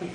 jag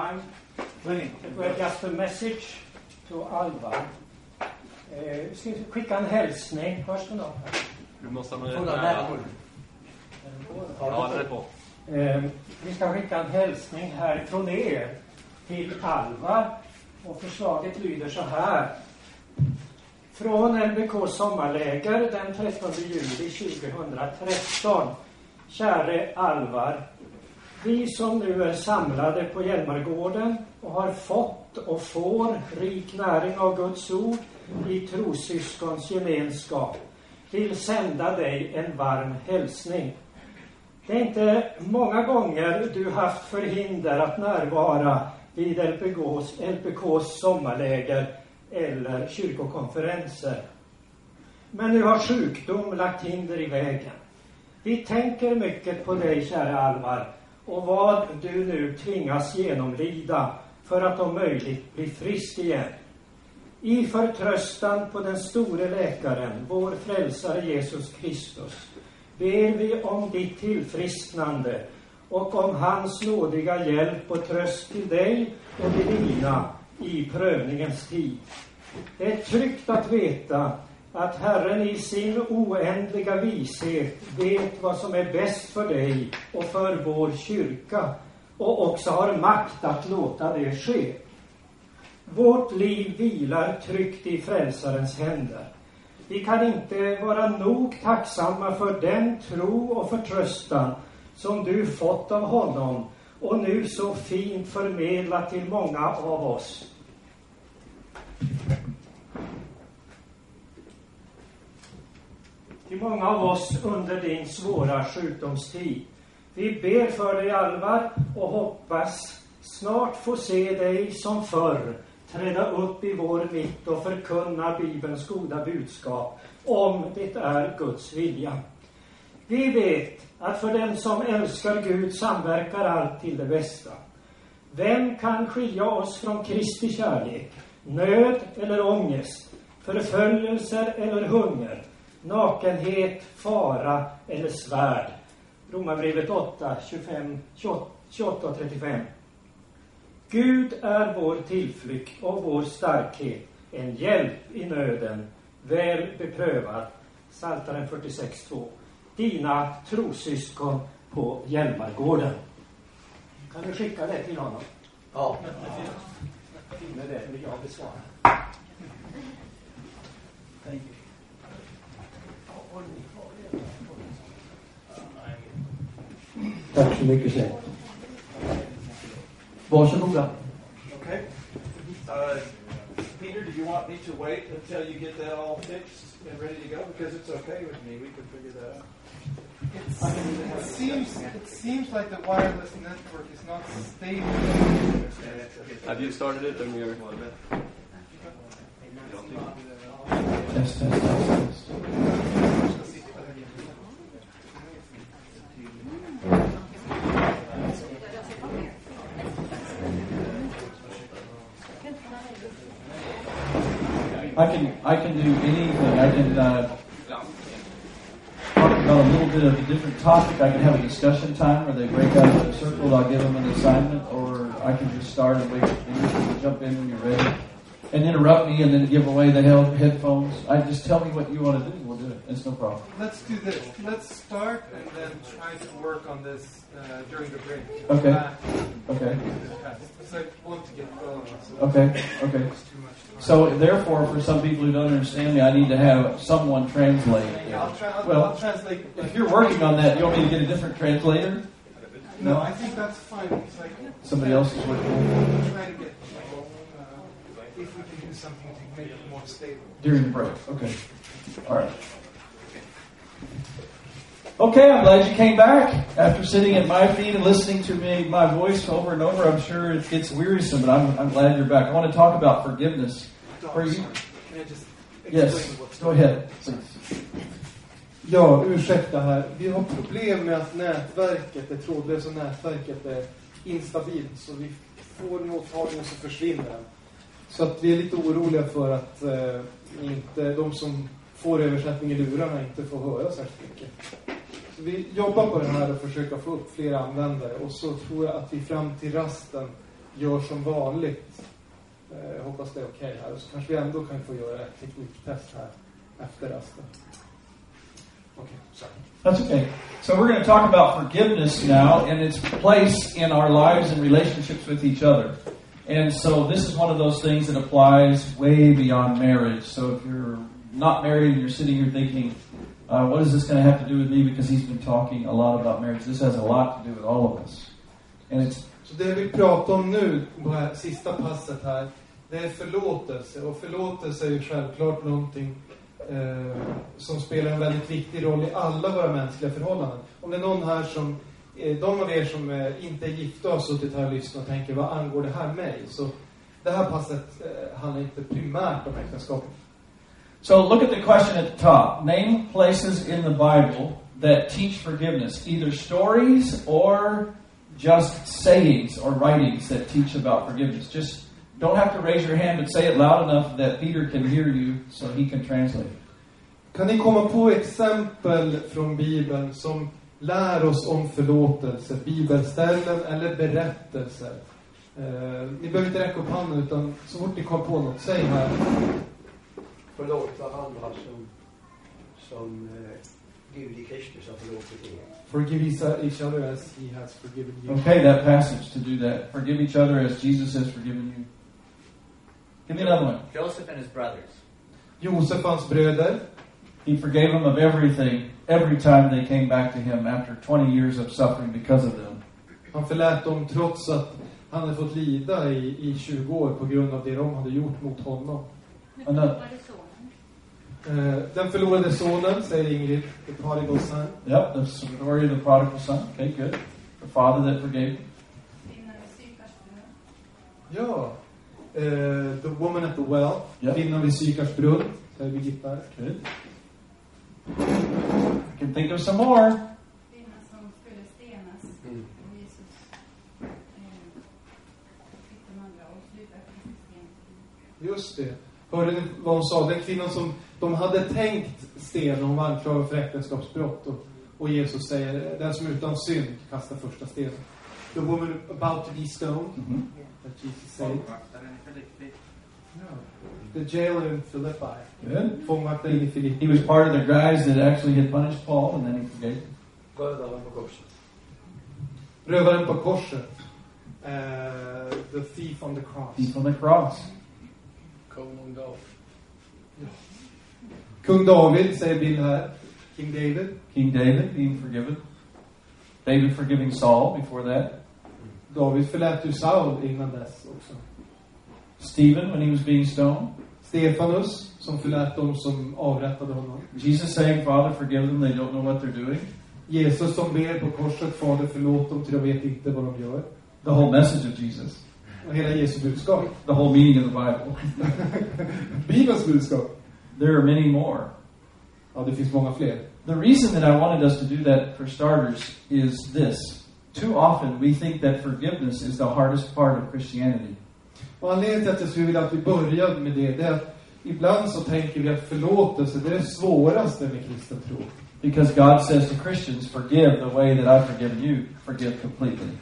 time. Well, just a message to Alva. Eh, skicka en hälsning. Hörs det någon? Du måste ha Kolla där. Ja, den är på. Eh, vi ska skicka en hälsning härifrån er till Alva. Och förslaget lyder så här. Från LBK sommarläger den 13 juli 2013. Käre Alvar. Vi som nu är samlade på Hjälmargården och har fått och får rik näring av Guds ord i trossyskons gemenskap vill sända dig en varm hälsning. Det är inte många gånger du haft förhinder att närvara vid LPKs, LPKs sommarläger eller kyrkokonferenser. Men nu har sjukdom lagt hinder i vägen. Vi tänker mycket på dig, kära Alvar, och vad du nu tvingas genomlida för att om möjligt bli frisk igen. I förtröstan på den store läkaren, vår frälsare Jesus Kristus, ber vi om ditt tillfrisknande och om hans nådiga hjälp och tröst till dig och de dina i prövningens tid. Det är tryggt att veta att Herren i sin oändliga vishet vet vad som är bäst för dig och för vår kyrka och också har makt att låta det ske. Vårt liv vilar tryggt i Frälsarens händer. Vi kan inte vara nog tacksamma för den tro och förtröstan som du fått av honom och nu så fint förmedlat till många av oss. Till många av oss under din svåra sjukdomstid. Vi ber för dig Alvar och hoppas snart få se dig som förr träda upp i vår mitt och förkunna Bibelns goda budskap, om det är Guds vilja. Vi vet att för dem som älskar Gud samverkar allt till det bästa. Vem kan skilja oss från Kristi kärlek? Nöd eller ångest? Förföljelser eller hunger? Nakenhet, fara eller svärd? Romarbrevet 8, 25, 28 och 35. Gud är vår tillflykt och vår starkhet, en hjälp i nöden, väl beprövad. Psaltaren 46, 2. Dina trossyskon på Hjälmargården. Kan du skicka det till honom? Ja. Med det vill jag besvara. Tack så mycket, Sven. Varsågoda. Okay. Uh, Peter, do you want me to wait until you get that all fixed and ready to go? Because it's okay with me. We can figure that out. It's, it seems it seems like the wireless network is not stable. Have you started it? Then you're. Test, test, test, test. I can I can do anything. I can uh, talk about a little bit of a different topic. I can have a discussion time where they break out of a circle. I'll give them an assignment, or I can just start and wait. And jump in when you're ready, and interrupt me, and then give away the head- headphones. I just tell me what you want to do. We'll do it. It's no problem. Let's do this. Let's start and then try to work on this uh, during the break. Okay. Back Okay. to the past. Because I want to get going. So Okay. Okay. It's too much time. So therefore, for some people who don't understand me, I need to have someone translate. I'll, try, I'll, Well, I'll translate. If you're working on that, you want me to get a different translator? no, I think that's fine. Like, Somebody else is working trying to get uh, if we can do something to make it more stable. during the break. Okay. All right. Okay, I'm glad you came back after sitting at my feet and listening to me, my voice over and over. I'm sure it gets wearisome, but I'm, I'm glad you're back. I want to talk about forgiveness. For you, Can I just explain yes. what's Go ahead. please. Ja, ursäkta här. Vi har problem med att nätverket, det trådlösa nätverket är instabilt. Så vi får en mottagning och så försvinner den. Så att vi är lite oroliga för att eh, inte, de som får översättning i lurarna inte får höra särskilt mycket. Vi jobbar på det här och försöker få upp fler användare. Och så tror jag att vi fram till rasten gör som vanligt. Eh, jag hoppas det är okej här. Och så kanske vi ändå kan få göra ett tekniktest här efter rasten. Okej, sorry. That's okay. So we're going to talk about forgiveness now and its place in our lives and relationships with each other. And so this is one of those things that applies way beyond marriage. So if you're not married and you're sitting here thinking, uh, what is this going to have to do with me? Because he's been talking a lot about marriage. This has a lot to do with all of us. And it's Så det vi pratar om nu, på det här sista passet här, det är förlåtelse. Och förlåtelse är ju självklart någonting eh, som spelar en väldigt viktig roll i alla våra mänskliga förhållanden. Om det är någon här som, eh, de av er som eh, inte är gifta och har suttit här och lyssnat och tänker, vad angår det här mig? Så det här passet eh, handlar inte primärt om äktenskapet. So look at the question at the top. Name places in the Bible that teach forgiveness, either stories or just sayings or writings that teach about forgiveness. Just don't have to raise your hand, but say it loud enough that Peter can hear you so he can translate. Kan ni komma på exempel från Bibeln som lär oss om förlåtelse, bibelställen eller berättelser? Eh, ni behöver inte räcka upp handen, utan så fort ni kommer på något, säg här. Förlåta andra som, som eh, Gud i Kristus har förlåtit er. Forgive each other as he has forgiven you. Okay, that passage to do that. Forgive each other as Jesus has forgiven you. Give me another one. Joseph and his brothers. Josef och hans bröder, He forgave them of everything every time they came back to him after 20 years of suffering because of them. han förlät dem trots att han hade fått lida i, i 20 år på grund av det de hade gjort mot honom. Another. Eh, den förlorade sonen, säger Ingrid, the prodigal son. Yep, the story of the prodigal son. Okay, good. The father that forgave. Ja. Eh, the woman at the well. Kvinnan vid Sykars brunn, säger Birgitta. Good. I can think of some more. Kvinnan som skulle stenas. Mm. Jesus eh, fick de andra Just det. Hörde ni vad hon sa? Den kvinnan som de hade tänkt stena, hon var anklagad för äktenskapsbrott. Och, och Jesus säger, den som är utan synd kastar första stenen. The woman about to be stoned, Mhm. that Jesus said. The jailer in Philippi. Good. Fångvaktaren i He was part of the guys that actually had punished Paul, and then he forgave. Rövaren på korset. Rövaren på korset. Eh, the thief on the cross. Thief on the cross. Konung David. Kung David, säger Bill här. King David. King David being forgiven. David forgiving Saul before that. David förlät ju Saul innan dess också. Stephen when he was being stoned. Stefanus, som förlät dem som avrättade honom. Jesus saying, Father, forgive them, they don't know what they're doing. Jesus som ber på korset, Fader förlåt dem till de vet inte vad de gör. The whole message of Jesus. Och hela Jesu budskap. The whole meaning of the Bible. Bibelns budskap. There are many more. Ja, det finns många fler. The reason that I wanted us to do that for starters is this. Too often we think that forgiveness is the hardest part of Christianity. Och anledningen till att jag skulle vilja att vi börjar med det, det är att ibland så tänker vi att förlåtelse, det är det svåraste med kristen tro. Because God says to Christians, forgive the way that I've forgiven you, forgive completely.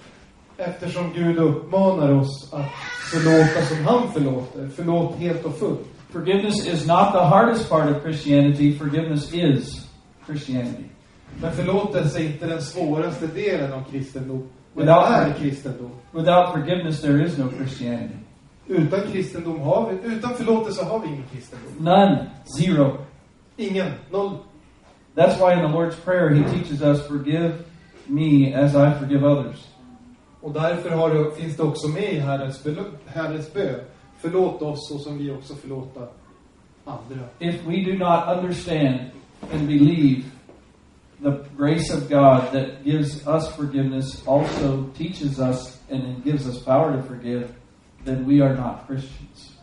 Eftersom Gud uppmanar oss att förlåta som han förlåter. Förlåt helt och fullt. Forgiveness is not the hardest part of Christianity, forgiveness is Christianity. Men förlåtelse är inte den svåraste delen av kristendom. Without- är kristendom. Without forgiveness, there is no Christianity. Utan kristendom har vi, utan förlåtelse har vi ingen kristendom. None. Zero. Ingen. Noll. That's why in the Lord's Prayer, He teaches us, forgive me as I forgive others. Och därför har det, finns det också med i Herrens, Herrens bön. Förlåt oss så som vi också förlåta andra. If we do not understand and believe the grace of God that gives us forgiveness, also teaches us and gives us power to forgive, then we are not Christians.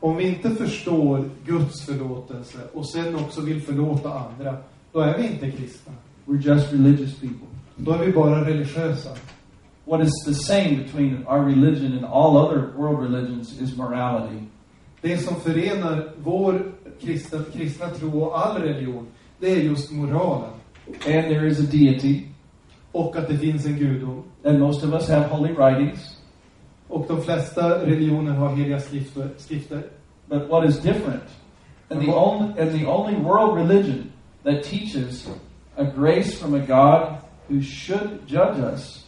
Om vi inte förstår Guds förlåtelse och sen också vill förlåta andra, då är vi inte kristna. We're just religious people. Då är vi bara religiösa. What is the same between our religion and all other world religions is morality. Det som förenar vår kristna, kristna tro och all religion, det är just moralen. And there is a deity, Och att det finns en gudom. and most of us have holy writings. Och de flesta religioner har heliga skrifter. skrifter. But what is different, and the only and the only world religion that teaches a grace from a God who should judge us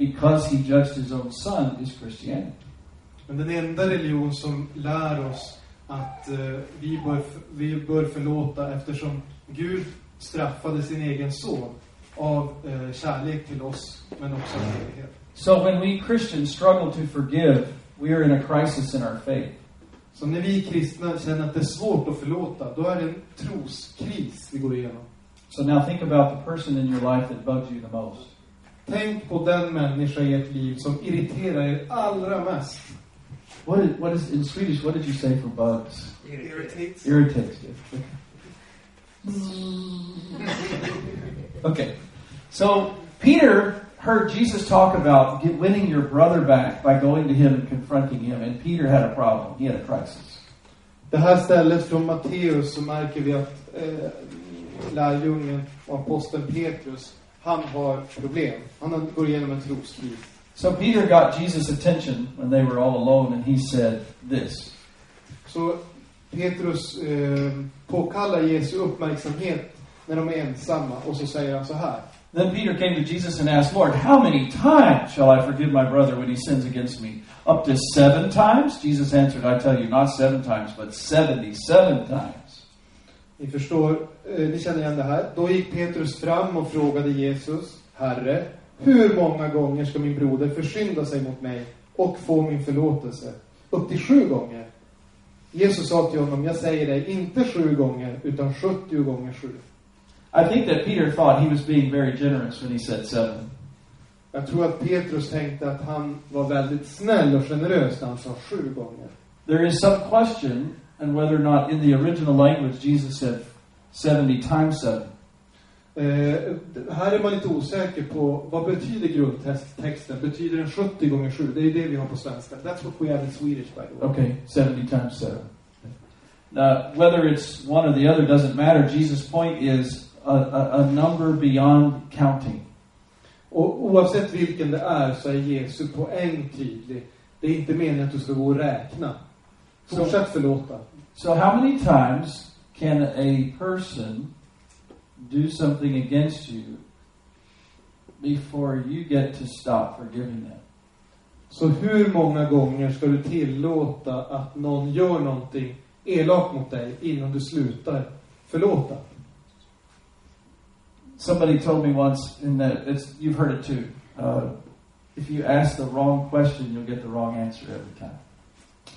because he judged his own son is Christianity. Men den enda religion som lär oss att eh, vi, bör, vi bör förlåta eftersom Gud straffade sin egen son av eh, kärlek till oss, men också av helighet. So when we Christians struggle to forgive, we are in a crisis in our faith. Så när vi kristna känner att det är svårt att förlåta, då är det en troskris vi går igenom. So now think about the person in your life that bugs you the most. Tänk på den människa i ert liv som irriterar er allra mest. What is, what is in Swedish? What did you say for bugs? Irritates. Irritates. Okay. So Peter heard Jesus talk about get, winning your brother back by going to him and confronting him, and Peter had a problem. He had a crisis. Det här stället från Matteus så märker vi att eh, lärjungen och aposteln Petrus, han har problem. Han går igenom en troskris. So Peter got Jesus' attention when they were all alone, and he said this. Så Petrus eh, påkallar Jesu uppmärksamhet när de är ensamma och så säger han så här. Then Peter came to Jesus and asked, Lord, how many times shall I forgive my brother when he sins against me? Up to seven times? Jesus answered, I tell you, not seven times, but seventy-seven times. Ni förstår, eh, ni känner igen det här. Då gick Petrus fram och frågade Jesus, Herre, hur många gånger ska min broder försynda sig mot mig och få min förlåtelse? Upp till sju gånger. Jesus sa till honom, jag säger dig, inte sju gånger, utan 70 gånger sju. I think that Peter thought he was being very generous when he said seven. Jag tror att Petrus tänkte att han var väldigt snäll och generös när han sa sju gånger. There is some question on whether or not in the original language Jesus said 70 times 7. Eh, här är man lite osäker på vad betyder grundtexten. Betyder den 70 gånger 7? Det är det vi har på svenska. That's what we have in Swedish by the way. Okay, 70 times 7. Now, whether it's one or the other doesn't matter. Jesus' point is a, a, a number beyond counting. Och oavsett vilken det är så är Jesu poäng tydlig. Det är inte meningen att du ska gå och räkna. Fortsätt förlåta. So, how many times can a person do something against you before you get to stop forgiving them? Så hur många gånger ska du tillåta att någon gör någonting elakt mot dig innan du slutar förlåta? Somebody told me once, in that it's, you've heard it too. Uh, if you ask the wrong question, you'll get the wrong answer every time.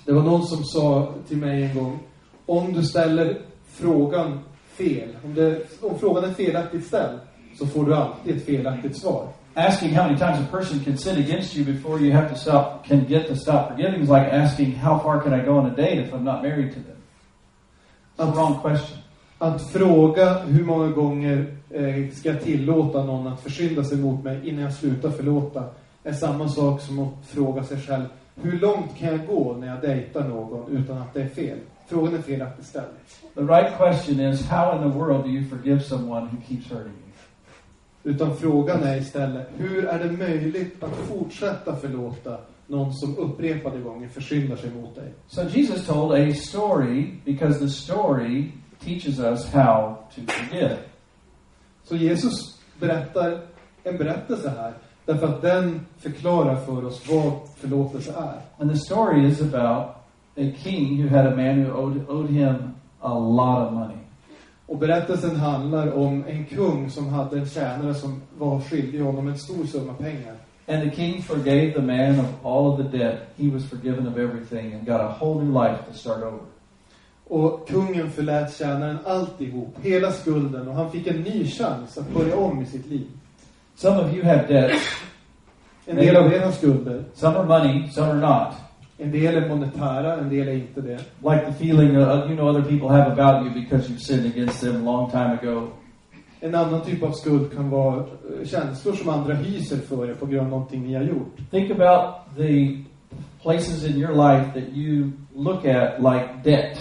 Det var någon som sa till mig en gång, om du ställer frågan fel, om, det, om frågan är felaktigt ställd, så får du alltid ett felaktigt svar. Asking how many times a person can sin against you before you have to stop, can get to stop forgiving is like asking how far can I go on a date if I'm not married to them. It's the wrong question. Att fråga hur många gånger eh, ska jag tillåta någon att försynda sig mot mig innan jag slutar förlåta, är samma sak som att fråga sig själv, hur långt kan jag gå när jag dejtar någon utan att det är fel? Frågan är felaktigt ställd. The right question is how in the world do you forgive someone who keeps hurting you? Utan frågan är istället, hur är det möjligt att fortsätta förlåta någon som upprepade gånger försyndar sig mot dig? So Jesus told a story because the story teaches us how to forgive. Så Jesus berättar en berättelse här, därför att den förklarar för oss vad förlåtelse är. And the story is about a king who had a man who owed, owed him a lot of money. Och berättelsen handlar om en kung som hade en tjänare som var skyldig honom en stor summa pengar. And the king forgave the man of all of the debt. He was forgiven of everything and got a whole new life to start over. Och kungen förlät tjänaren alltihop, hela skulden, och han fick en ny chans att börja om i sitt liv. Some of you have debts. En del av er har skulder. Some are money, some are not. En del är monetära, en del är inte det. Like the feeling uh, you know other people have about you because you've sinned against them a long time ago. En annan typ av skuld kan vara eh, känslor som andra hyser för er på grund av någonting ni har gjort. Think about the places in your life that you look at like debt.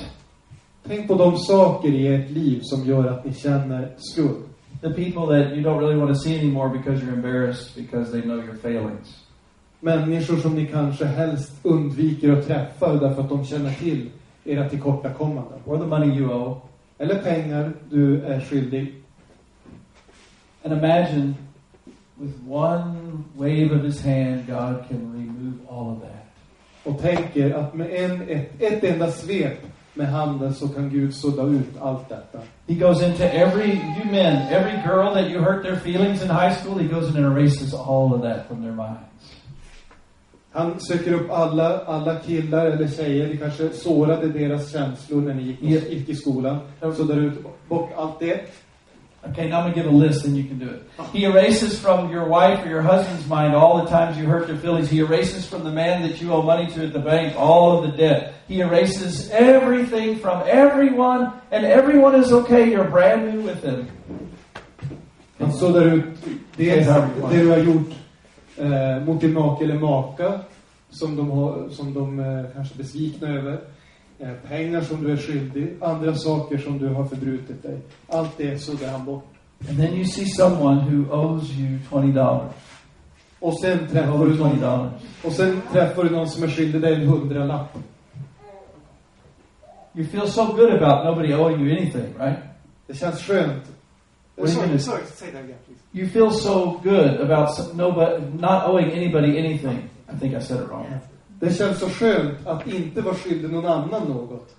Tänk på de saker i ert liv som gör att ni känner skuld. The people that you don't really want to see anymore because you're embarrassed because they know your failings. Människor som ni kanske helst undviker att träffa därför att de känner till era tillkortakommanden. Or the money you owe. Eller pengar du är skyldig. And imagine with one wave of his hand, God can remove all of that. Och tänker att med en, ett, ett enda svep med handen så kan Gud sudda ut allt detta. He goes into every, you men, every girl that you hurt their feelings in high school, he goes in and erases all of that from their minds. Han söker upp alla, alla killar eller tjejer, ni kanske sårade deras känslor när ni gick, gick i skolan. Suddar ut bort allt det. Okay, now I'm going to give a list and you can do it. He erases from your wife or your husband's mind all the times you hurt their feelings. He erases from the man that you owe money to at the bank all of the debt. He erases everything from everyone, and everyone is okay. You're brand new with him. Han suddar ut dels det du har gjort eh, mot din make eller maka som de, har, som de eh, kanske är besvikna över. Eh, pengar som du är skyldig, andra saker som du har förbrutit dig. Allt det suddar han bort. And then you see someone who owes you $20. Och sen träffar Over du någon, $20. och sen träffar du någon som är skyldig dig en hundralapp. You feel so good about nobody owing you anything, right? Det känns skönt. What are you sorry, gonna- sorry, say that again, please. You feel so good about some, nobody, not owing anybody anything. I think I said it wrong. Det känns så skönt att inte vara skyldig någon annan något.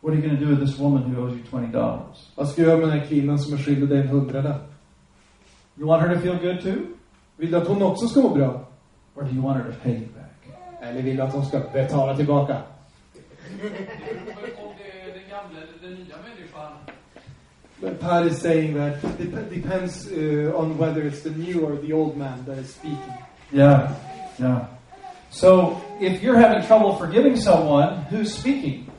What are you going to do with this woman who owes you $20? Vad ska jag göra med den här kvinnan som är skyldig dig en hundralapp? You want her to feel good too? Vill du att hon också ska må bra? Or do you want her to pay you back? Eller vill du att hon ska betala tillbaka? Om det är den gamla eller den nya människan. But Per is saying that it depends uh, on whether it's the new or the old man that is speaking. Yeah, yeah. So if you're having trouble forgiving someone, who's speaking?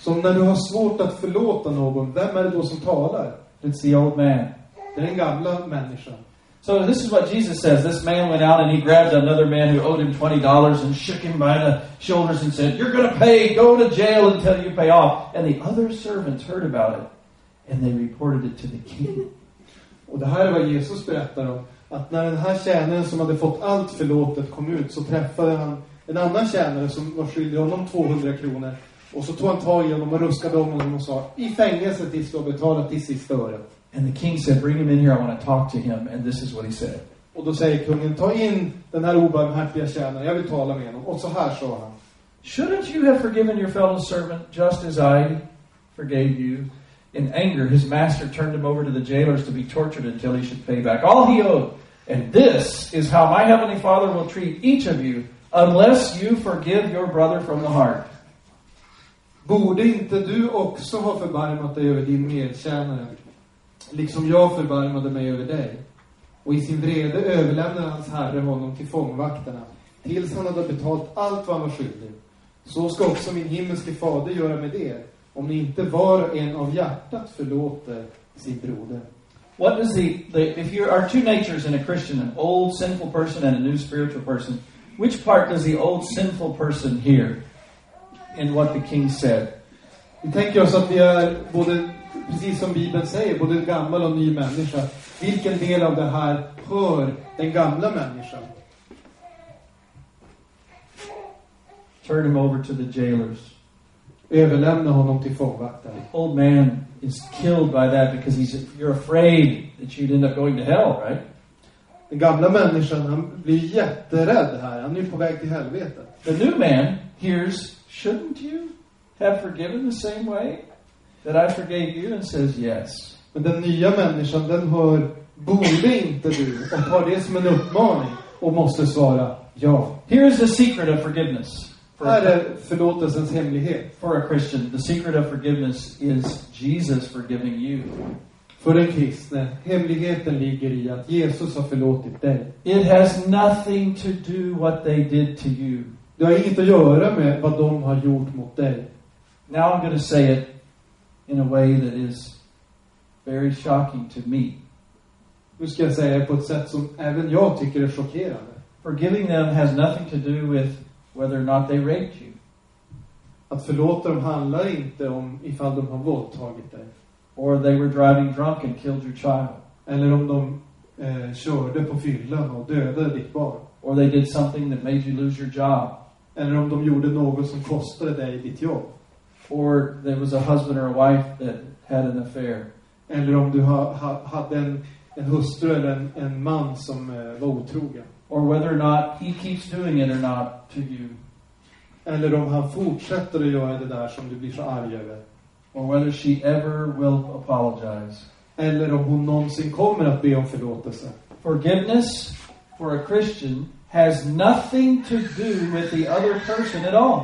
Så när du har svårt att förlåta någon, vem är det då som talar? It's the old man. Det är den gamla människan. So this is what Jesus says. This man went out and he grabbed another man who owed him twenty dollars and shook him by the shoulders and said, "You're going to pay. Go to jail until you pay off." And the other servants heard about it, and they reported it to the king. Och det här är vad Jesus berättar om. Att när den här tjänaren som hade fått allt förlåtet kom ut så träffade han en annan tjänare som var skyldig honom 200 kronor. Och så tog han tag i honom och ruskade om honom och sa i fängelse tills du har betalat till sista öret. And the king said, "Bring him in here. I want to talk to him." And this is what he said. Och då säger kungen, ta in den här obarmhärtiga tjänaren, jag vill tala med honom. Och så här sa han. Shouldn't you have forgiven your fellow servant just as I forgave you? In anger, his master turned him over to the jailers to be tortured until he should pay back all he owed. And this is how my heavenly Father will treat each of you unless you forgive your brother from the heart. Borde inte du också ha förbarmat dig över din medtjänare, liksom jag förbarmade mig över dig? Och i sin vrede överlämnade hans herre honom till fångvaktarna, tills han hade betalt allt vad han var skyldig. Så ska också min himmelske fader göra med er, om ni inte var och en av hjärtat förlåter sin broder. What does the, the if you are two natures in a Christian, an old sinful person and a new spiritual person, which part does the old sinful person hear in what the king said? Vi tänker oss att vi är både, precis som Bibeln säger, både gammal och ny människa. Vilken del av det här hör den gamla människan? Turn him over to the jailers. Överlämna honom till fångvaktaren. old man is killed by that because he's you're afraid that you'd end up going to hell, right? Den gamla människan, han blir jätterädd här. Han är ju på väg till helvetet. The new man hears, shouldn't you have forgiven the same way that I forgave you? And says, yes. Men den nya människan, den hör, borde inte du? Och tar det som en uppmaning och måste svara ja. Here's the secret of forgiveness. For Här a, är förlåtelsens hemlighet. for a Christian, the secret of forgiveness is Jesus forgiving you. För den kristne, hemligheten ligger i att Jesus har förlåtit dig. It has nothing to do what they did to you. Det har inget att göra med vad de har gjort mot dig. Now I'm going to say it in a way that is very shocking to me. Nu ska jag säga det på ett sätt som även jag tycker är chockerande. Forgiving them has nothing to do with whether or not they raped you, Att förlåta dem handlar inte om ifall de har våldtagit dig. or they were driving drunk and killed your child, Eller om de eh, körde på fyllan och dödade ditt barn. or they did something that made you lose your job, Eller om de gjorde något som kostade dig ditt jobb. or there was a husband or a wife that had an affair, Eller om du ha, ha, hade en, en hustru eller en, en man som eh, var otrogen. Or whether or not he keeps doing it or not to you, Eller om han fortsätter att göra det där som du blir så arg över. or whether she ever will apologize. Eller om hon någonsin kommer att be om förlåtelse. Forgiveness for a Christian has nothing to do with the other person at all.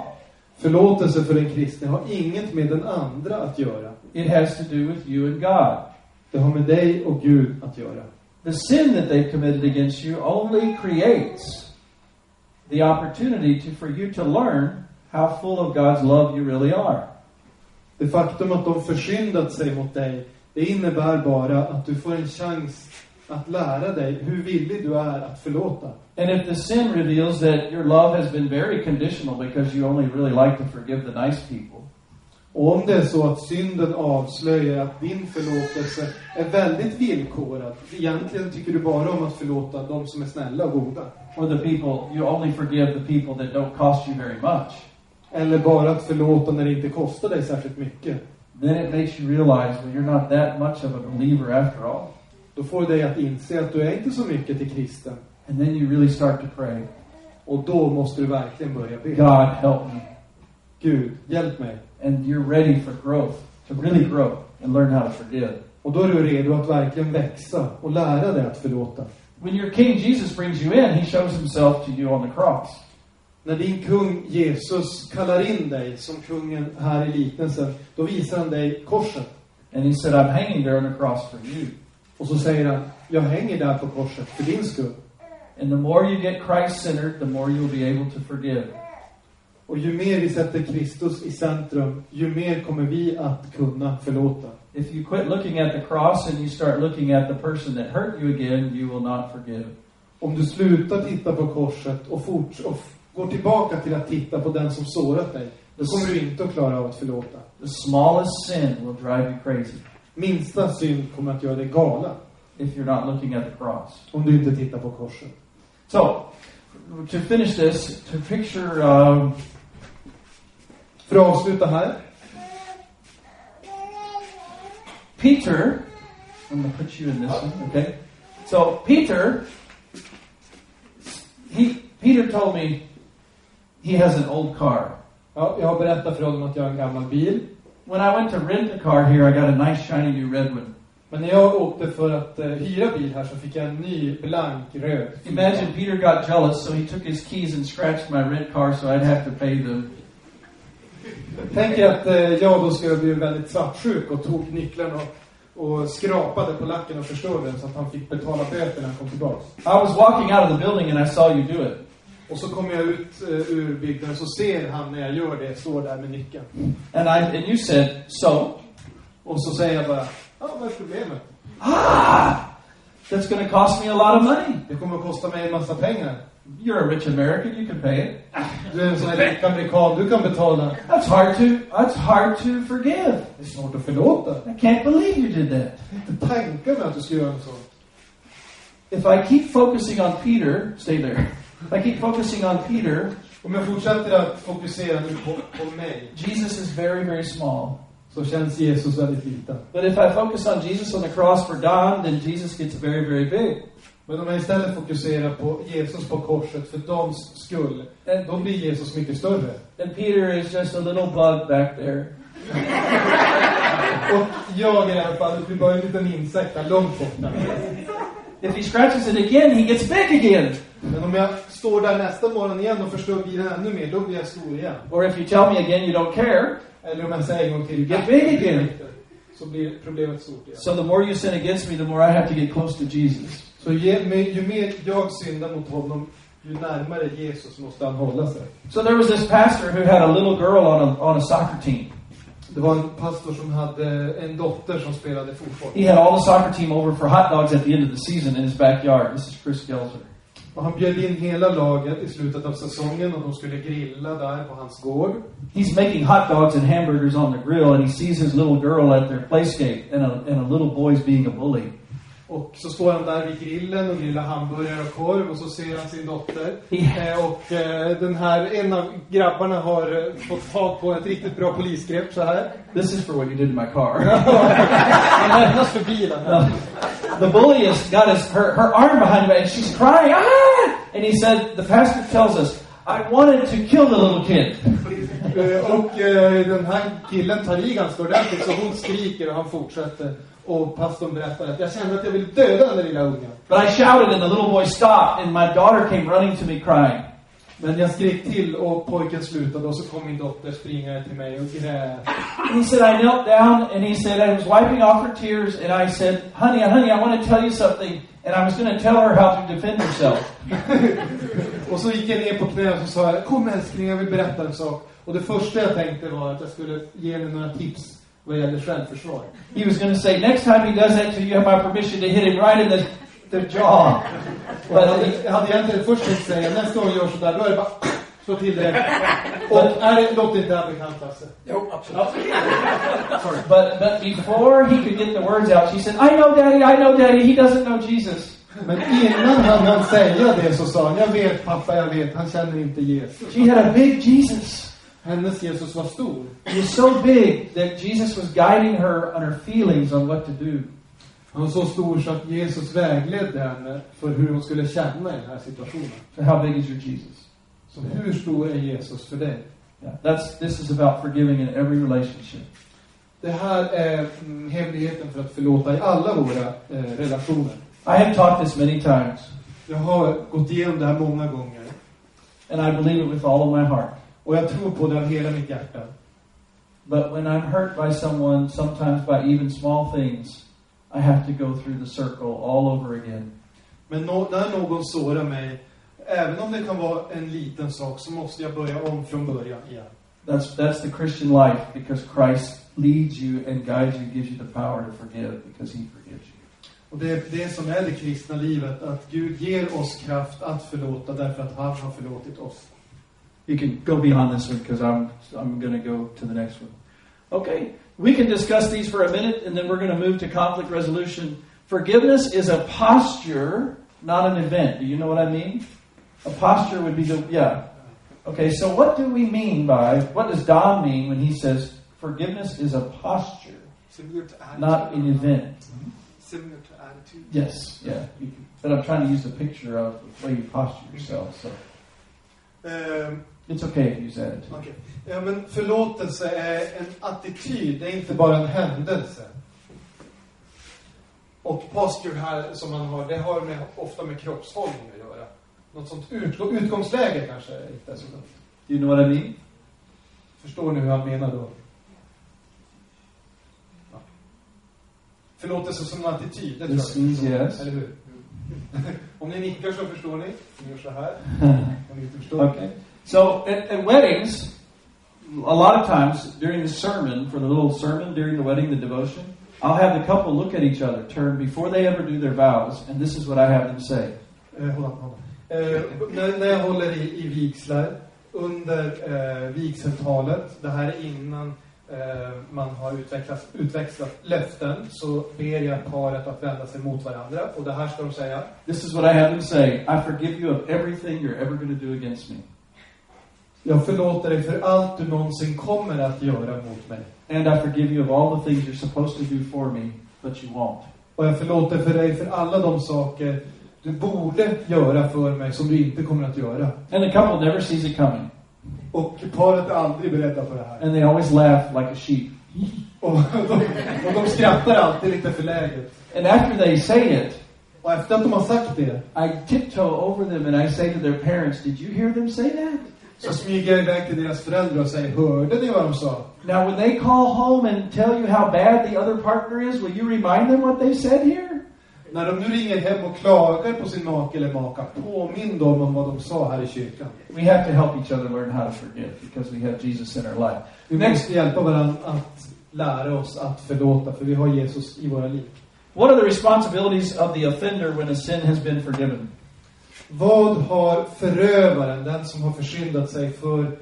Förlåtelse för en kristne har inget med den andra att göra. It has to do with you and God. Det har med dig och Gud att göra. The sin that they've committed against you only creates the opportunity to, for you to learn how full of God's love you really are. Det faktum att de försyndat sig mot dig, det innebär bara att du får en chans att lära dig hur villig du är att förlåta. And if the sin reveals that your love has been very conditional because you only really like to forgive the nice people, Och om det är så att synden avslöjar att din förlåtelse är väldigt villkorad, egentligen tycker du bara om att förlåta de som är snälla och goda. or the people, you only forgive the people that don't cost you very much, Eller bara att förlåta när det inte kostar dig särskilt mycket. then it makes you realize, well, you're not that much of a believer after all. Då får dig att inse att du är inte så mycket till kristen. And then you really start to pray, Och då måste du verkligen börja be. God, help me. Gud, hjälp mig. And you're ready for growth, to really grow and learn how to forgive. Och då är du redo att verkligen växa och lära dig att förlåta. When your King Jesus brings you in, he shows himself to you on the cross. När din kung Jesus kallar in dig som kungen här i liknelsen, då visar han dig korset. And he said, I'm hanging there on the cross for you. Och så säger han, jag hänger där på korset för din skull. And the more you get Christ-centered, the more you'll be able to forgive. Och ju mer vi sätter Kristus i centrum, ju mer kommer vi att kunna förlåta. If you quit looking at the cross and you start looking at the person that hurt you again, you will not forgive. Om du slutar titta på korset och, forts- och går tillbaka till att titta på den som sårat dig, då kommer du inte att klara av att förlåta. The smallest sin will drive you crazy Minsta synd kommer att göra dig galen if you're not looking at the cross. om du inte tittar på korset. So, to finish this, to picture um, För att avsluta här. Peter, I'm to put you in this one, okay? So Peter, he Peter told me he has an old car. Ja, jag har berättat för honom att jag har en gammal bil. When I went to rent a car here, I got a nice shiny new red one. Men när jag åkte för att eh, hyra bil här så fick jag en ny blank röd. Imagine Peter got jealous, so he took his keys and scratched my rent car, so I'd have to pay them. Tänk er att eh, jag då skulle bli väldigt svartsjuk och tog nycklarna och, och skrapade på lacken och förstörde den så att han fick betala böter när han kom tillbaks. I was walking out of the building and I saw you do it. Och så kommer jag ut eh, ur byggnaden så ser han när jag gör det, står där med nyckeln. And I and you said, so? Och så säger jag bara, ja vad är problemet? Ah! That's to cost me a lot of money. Det kommer att kosta mig en massa pengar. You're a rich American, you can pay it. Du är en sån här du kan betala. That's hard to that's hard to forgive. Det är svårt att förlåta. I can't believe you did that. Inte tanken att du ska göra något sånt. If I keep focusing on Peter, stay there. If I keep focusing on Peter, Om jag fortsätter att fokusera nu på, på mig, Jesus is very, very small. så känns Jesus väldigt liten. But if I focus on Jesus on the cross for Don, then Jesus gets very, very big. Men om jag istället fokuserar på Jesus på korset för Dons skull, då blir Jesus mycket större. And Peter is just a little bug back there. Och jag i det här fallet blir bara en liten insekt där långt borta. If he scratches it again, he gets big again. Men om jag står där nästa morgon igen och förstör bilen ännu mer, då blir jag stor igen. Or if you tell me again you don't care, Eller om jag säger en gång till, Get big again. så blir problemet stort igen. so the more you sin against me, the more I have to get close to Jesus. Så mer- ju mer jag syndar mot honom, ju närmare Jesus måste han hålla sig. So there was this pastor who had a little girl on a, on a soccer team. Det var en pastor som hade en dotter som spelade fotboll. He had all the soccer team over for hot dogs at the end of the season in his backyard. This is Chris Gelser. Och han bjöd in hela laget i slutet av säsongen och de skulle grilla där på hans gård. He's making hot dogs and hamburgers on the grill, and he sees his little girl at their playscape, and a, and a little boy's being a bully. Och så står han där vid grillen och grillar hamburgare och korv och så ser han sin dotter. Eh, och eh, den här, en av grabbarna har eh, fått tag på ett riktigt bra polisgrepp så här. This is for what you did in my car. Han lämnas för bilen här. the bully has got his her, her arm behind her, and she's crying. Ah! And he said, the pastor tells us, I wanted to kill the little kid. Eh, och eh, den här killen tar i ganska ordentligt så hon skriker och han fortsätter. Och pastorn berättar att jag kände att jag ville döda den där lilla ungen. But I shouted, and the little boy stopped, and my daughter came running to me crying. Men jag skrek till och pojken slutade och så kom min dotter springande till mig och grät. He said, I knelt down, and he said, I was wiping off her tears, and I said, honey, honey, I want to tell you something. And I was going to tell her how to defend herself. Och så gick jag ner på knä och så sa jag, kom älskling, jag vill berätta en sak. Och det första jag tänkte var att jag skulle ge henne några tips vad gäller självförsvar. He was going to say, next time he does that to you, have my permission to hit him right in the, the jaw. Jag hade, jag hade egentligen först tänkt säga, nästa gång jag gör sådär, då är det bara slå till det. Och är det, låter inte det här bekant Lasse? Jo, absolut. But, but before he could get the words out, she said, I know, Daddy, I know, Daddy, he doesn't know Jesus. Men innan han hann säga det så sa han, jag vet pappa, jag vet, han känner inte Jesus. She had a big Jesus. Hennes Jesus var stor. He was so big that Jesus was guiding her on her feelings on what to do. Han var så stor så att Jesus vägledde henne för hur hon skulle känna i den här situationen. So how big is your Jesus? Så hur stor är Jesus för dig? Yeah, that's this is about forgiving in every relationship. Det här är mm, hemligheten för att förlåta i alla våra eh, relationer. I have taught this many times. Jag har gått igenom det här många gånger. And I believe it with all of my heart. Och jag tror på det av hela mitt hjärta. But when I'm hurt by someone, sometimes by even small things, I have to go through the circle all over again. Men nå- när någon sårar mig, även om det kan vara en liten sak, så måste jag börja om från början igen. That's that's the Christian life because Christ leads you and guides you, gives you the power to forgive because He forgives you. Och det är det som är det kristna livet, att Gud ger oss kraft att förlåta därför att han har förlåtit oss. You can go beyond this one because I'm I'm going to go to the next one. Okay, we can discuss these for a minute and then we're going to move to conflict resolution. Forgiveness is a posture, not an event. Do you know what I mean? A posture would be the yeah. Okay, so what do we mean by what does Don mean when he says forgiveness is a posture, Similar to attitude. not an event? Mm-hmm. Similar to attitude. Yes, yeah. But I'm trying to use the picture of the way you posture yourself. So Ehm, it's okay if you use attitude. Okej. Ja, men förlåtelse är en attityd, det är inte bara en händelse. Och posture här som man har, det har med, ofta med kroppshållning att göra. Något sånt utgå, utgångsläge kanske inte så dumt. Do you know what I mean? Förstår ni hur han menar då? Ja. Förlåtelse som en attityd, det tror jag. is yes. Eller hur? Om ni nickar så förstår ni. Ni gör så här. Om ni inte förstår. Okay. So at, at weddings, a lot of times during the sermon, for the little sermon during the wedding, the devotion, I'll have the couple look at each other, turn before they ever do their vows, and this is what I have them say. Eh, håll on, håll on. Eh, när, när jag håller i, i vigslar, under eh, vigseltalet, det här är innan eh, man har utvecklat, utväxlat löften, så ber jag paret att vända sig mot varandra. Och det här ska de säga. This is what I have them say. I forgive you of everything you're ever going to do against me. Jag förlåter dig för allt du någonsin kommer att göra mot mig. And I forgive you of all the things you're supposed to do for me, but you won't. Och jag förlåter för dig för alla de saker du borde göra för mig som du inte kommer att göra. And the couple never sees it coming. Och paret är aldrig beredda på det här. And they always laugh like a sheep. Och de, och de skrattar alltid lite förläget. And after they say it, Och efter att de har sagt det, I tiptoe over them and I say to their parents, Did you hear them say that? Så smyger jag iväg till deras föräldrar och säger, hörde ni vad de sa? Now, when they call home and tell you how bad the other partner is, will you remind them what they said here? När de nu ringer hem och klagar på sin make eller maka, påminn dem om vad de sa här i kyrkan. We have to help each other learn how to forgive because we have Jesus in our life. Vi måste hjälpa varandra att lära oss att förlåta, för vi har Jesus i våra liv. What are the responsibilities of the offender when a sin has been forgiven? Vad har förövaren, den som har försyndat sig, för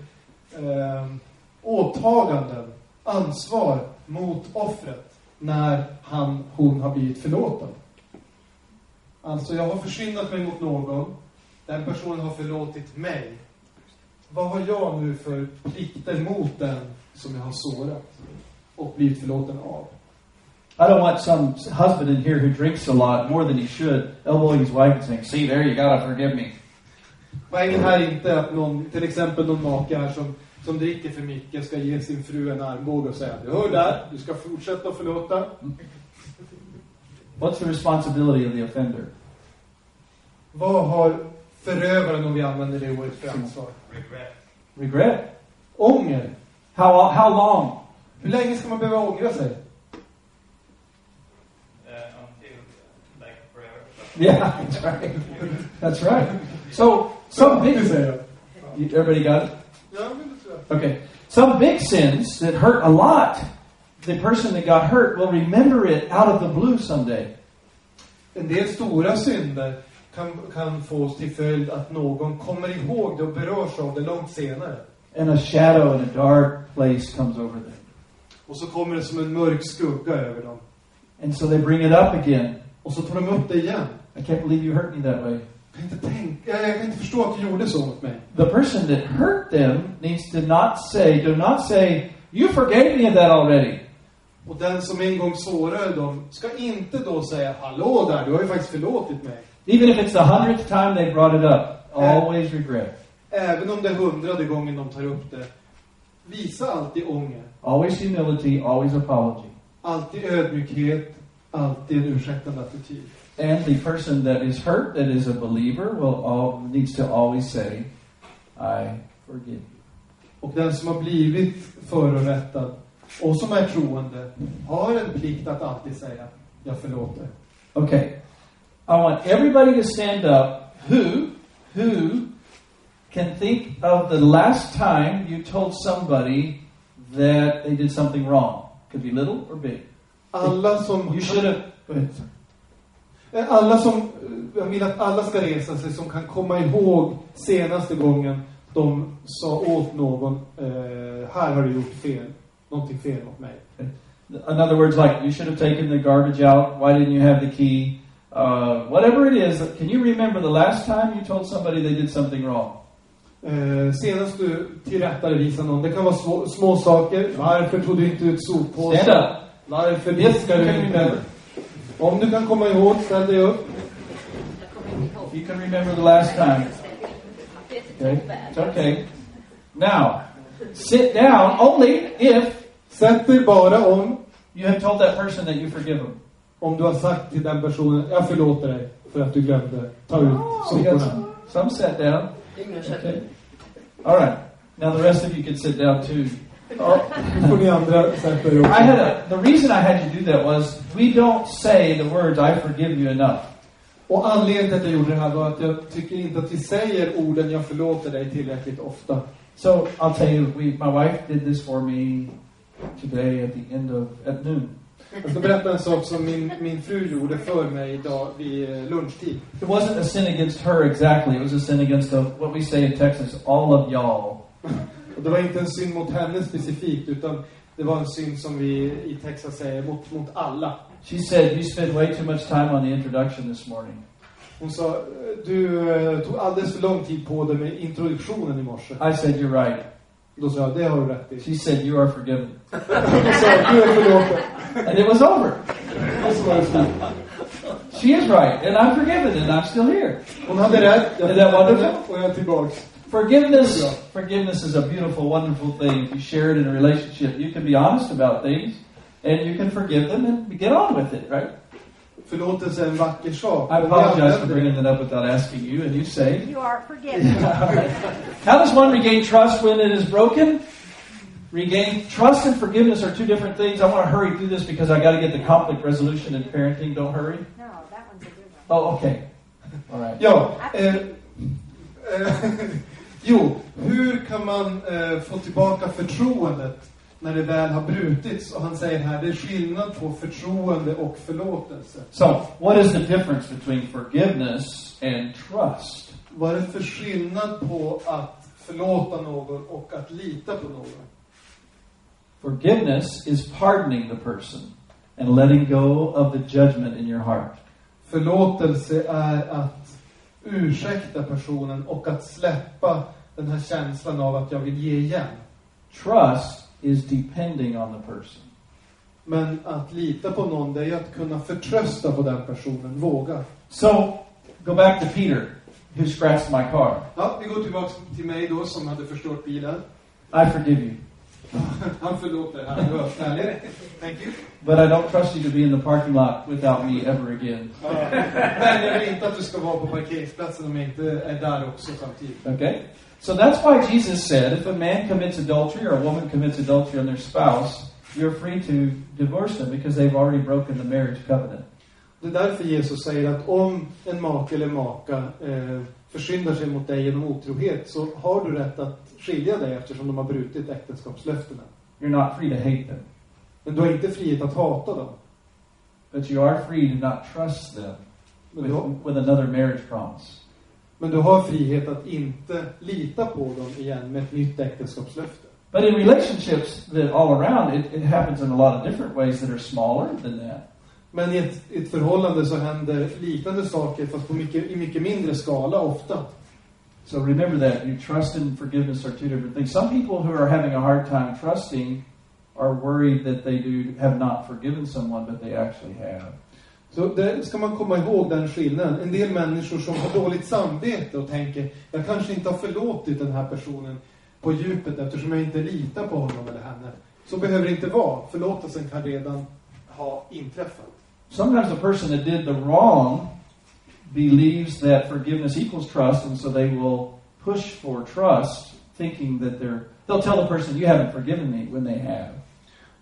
eh, åtaganden, ansvar mot offret när han, hon har blivit förlåten? Alltså, jag har försyndat mig mot någon, den personen har förlåtit mig. Vad har jag nu för plikter mot den som jag har sårat och blivit förlåten av? I don't want some husband in here who drinks a lot, more than he should, elbowing his wife and saying, See, there, you gotta forgive me. Poängen här är inte att någon, till exempel någon make här som, som dricker för mycket ska ge sin fru en armbåge och säga Du hör där, du ska fortsätta förlåta. What's the responsibility of the offender? Vad har förövaren, om vi använder det ordet, för ansvar? Regret. Ånger. How, how long? Hur länge ska man behöva ångra sig? Yeah, that's right. That's right. So, some big... Det säger jag. You- Everybody got it? Ja, men det tror jag. Okay. Some big sins that hurt a lot, the person that got hurt will remember it out of the blue someday. En del stora synder kan, kan få till följd att någon kommer ihåg det och berörs av det långt senare. And a shadow and a dark place comes over them. Och så kommer det som en mörk skugga över dem. And so they bring it up again. Och så tar de upp det igen. I can't believe you hurt me that way. Jag kan inte tänka, jag kan inte förstå att du gjorde så mot mig. The person that hurt them needs to not say, do not say, you forgave me of that already. Och den som en gång sårade dem ska inte då säga Hallå där, du har ju faktiskt förlåtit mig. Even if it's the hundredth time they brought it up, always regret. Även om det är hundrade gången de tar upp det. Visa alltid ånger. Always humility, always apology. Alltid ödmjukhet. Alltid en ursäktande attityd. And the person that is hurt, that is a believer, will all, needs to always say, I forgive you. Och den som har blivit förorättad och som är troende har en plikt att alltid säga jag förlåter. Okay. I want everybody to stand up who, who can think of the last time you told somebody that they did something wrong. Could be little or big. Alla som... You should have. Go ahead. Eh, Alla som, eh, jag vill att alla ska resa sig som kan komma ihåg senaste gången de sa åt någon, eh, här har du gjort fel, någonting fel mot mig. In other words, like you should have taken the garbage out. Why didn't you have the key? Uh, whatever it is, can you remember the last time you told somebody they did something wrong? Eh, senast du tillrättavisade någon, det kan vara små, små saker. Varför tog du inte ut soppåsen? Varför diskar du inte? Remember? Om du kan komma ihåg, ställ dig upp. If you can remember the last time. Okay, it's okay. Now, sit down only if Sätt dig bara om, you have told that person that you forgive them. om du har sagt till den personen, jag förlåter dig för att du glömde ta ut So you got soporna. some, some sat down. Okay. All right. Now the rest of you can sit down too. I had a, the reason I had you do that was we don't say the words "I forgive you" enough. Och anledningen till att jag gjorde det här var att jag tycker inte att vi säger orden jag förlåter dig tillräckligt ofta. So I'll tell you, we, my wife did this for me today at the end of at noon. Jag ska berätta en sak som min, min fru gjorde för mig idag vid eh, lunchtid. It wasn't a sin against her exactly. It was a sin against a, what we say in Texas, all of y'all. Och det var inte en synd mot henne specifikt, utan det var en synd som vi i Texas säger mot, mot alla. She said you spent way too much time on the introduction this morning. Hon sa, du eh, tog alldeles för lång tid på dig med introduktionen i morse. I said you're right. Då sa jag, det har du rätt i. She said you are forgiven, Då sa du är förlåten. and it was over. Och så var det slut. She is right, and I'm forgiven, and I'm still here. Hon hade rätt, jag det wonderful? och jag är tillbaks. Forgiveness, forgiveness is a beautiful, wonderful thing. If you share it in a relationship, you can be honest about things, and you can forgive them and get on with it, right? Förlåtelse är en vacker sak. I apologize for bringing that up without asking you, and you say, You are forgiven. How does one regain trust when it is broken? Regain trust and forgiveness are two different things. I want to hurry through this because I got to get the conflict resolution and parenting. Don't hurry. No, that one's a good one. Oh, okay. All right. Ja, eh, eh, jo, hur kan man eh, få tillbaka förtroendet när det väl har brutits? Och han säger här, det är skillnad på förtroende och förlåtelse. So, what is the difference between forgiveness and trust? Vad är det för skillnad på att förlåta någon och att lita på någon? Forgiveness is pardoning the person and letting go of the judgment in your heart. Förlåtelse är att ursäkta personen och att släppa den här känslan av att jag vill ge igen. Trust is depending on the person. Men att lita på någon, det är att kunna förtrösta på den personen, våga. So, go back to Peter, who scratched my car. Ja, vi går tillbaka till mig då som hade förstört bilen. I forgive you. Han förlåter här. Det var härligt. Thank you. But I don't trust you to be in the parking lot without me ever again. Ja. Men jag vill inte att du ska vara på parkeringsplatsen om jag inte är där också samtidigt. Okay? So that's why Jesus said if a man commits adultery or a woman commits adultery on their spouse, you're free to divorce them because they've already broken the marriage covenant. Det är därför Jesus säger att om en make eller maka eh, försyndar sig mot dig genom otrohet så har du rätt att skilja dig eftersom de har brutit äktenskapslöftena. You're not free to hate them, Men du har inte frihet att hata dem. but you are free to not trust them with, with another marriage promise. Men du har frihet att inte lita på dem igen med ett nytt äktenskapslöfte. But in relationships that all around, it, it happens in a lot of different ways that are smaller than that. Men i ett, ett förhållande så händer liknande saker fast på mycket, i mycket mindre skala ofta. So remember that. You trust and forgiveness are two different things. Some people who are having a hard time trusting are worried that they do have not forgiven someone, but they actually have. Så där ska man komma ihåg den skillnaden. En del människor som har dåligt samvete och tänker jag kanske inte har förlåtit den här personen på djupet eftersom jag inte litar på honom eller henne. Så behöver det inte vara. Förlåtelsen kan redan ha inträffat. Sometimes the person that did the wrong believes that forgiveness equals trust, and so they will push for trust, thinking that they're, they'll tell the person, you haven't forgiven me, when they have.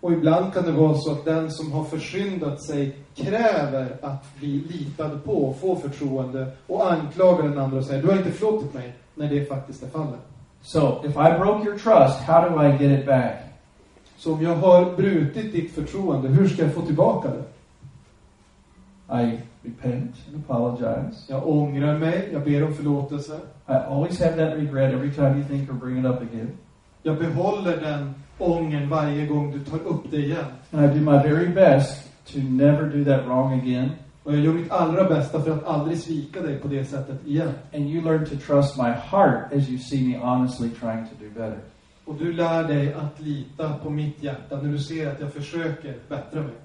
Och ibland kan det vara så att den som har försyndat sig kräver att bli litad på, få förtroende och anklagar den andra och säger du har inte förlåtit mig, när det faktiskt är fallet. So, if I broke your trust, how do I get it back? Så om jag har brutit ditt förtroende, hur ska jag få tillbaka det? I repent and apologize. Jag ångrar mig, jag ber om förlåtelse. I always have that regret every time you think or bring it up again. Jag behåller den ångern varje gång du tar upp det igen. And I do my very best to never do that wrong again. Och jag gör mitt allra bästa för att aldrig svika dig på det sättet igen. And you learn to trust my heart as you see me honestly trying to do better. Och du lär dig att lita på mitt hjärta när du ser att jag försöker bättra mig.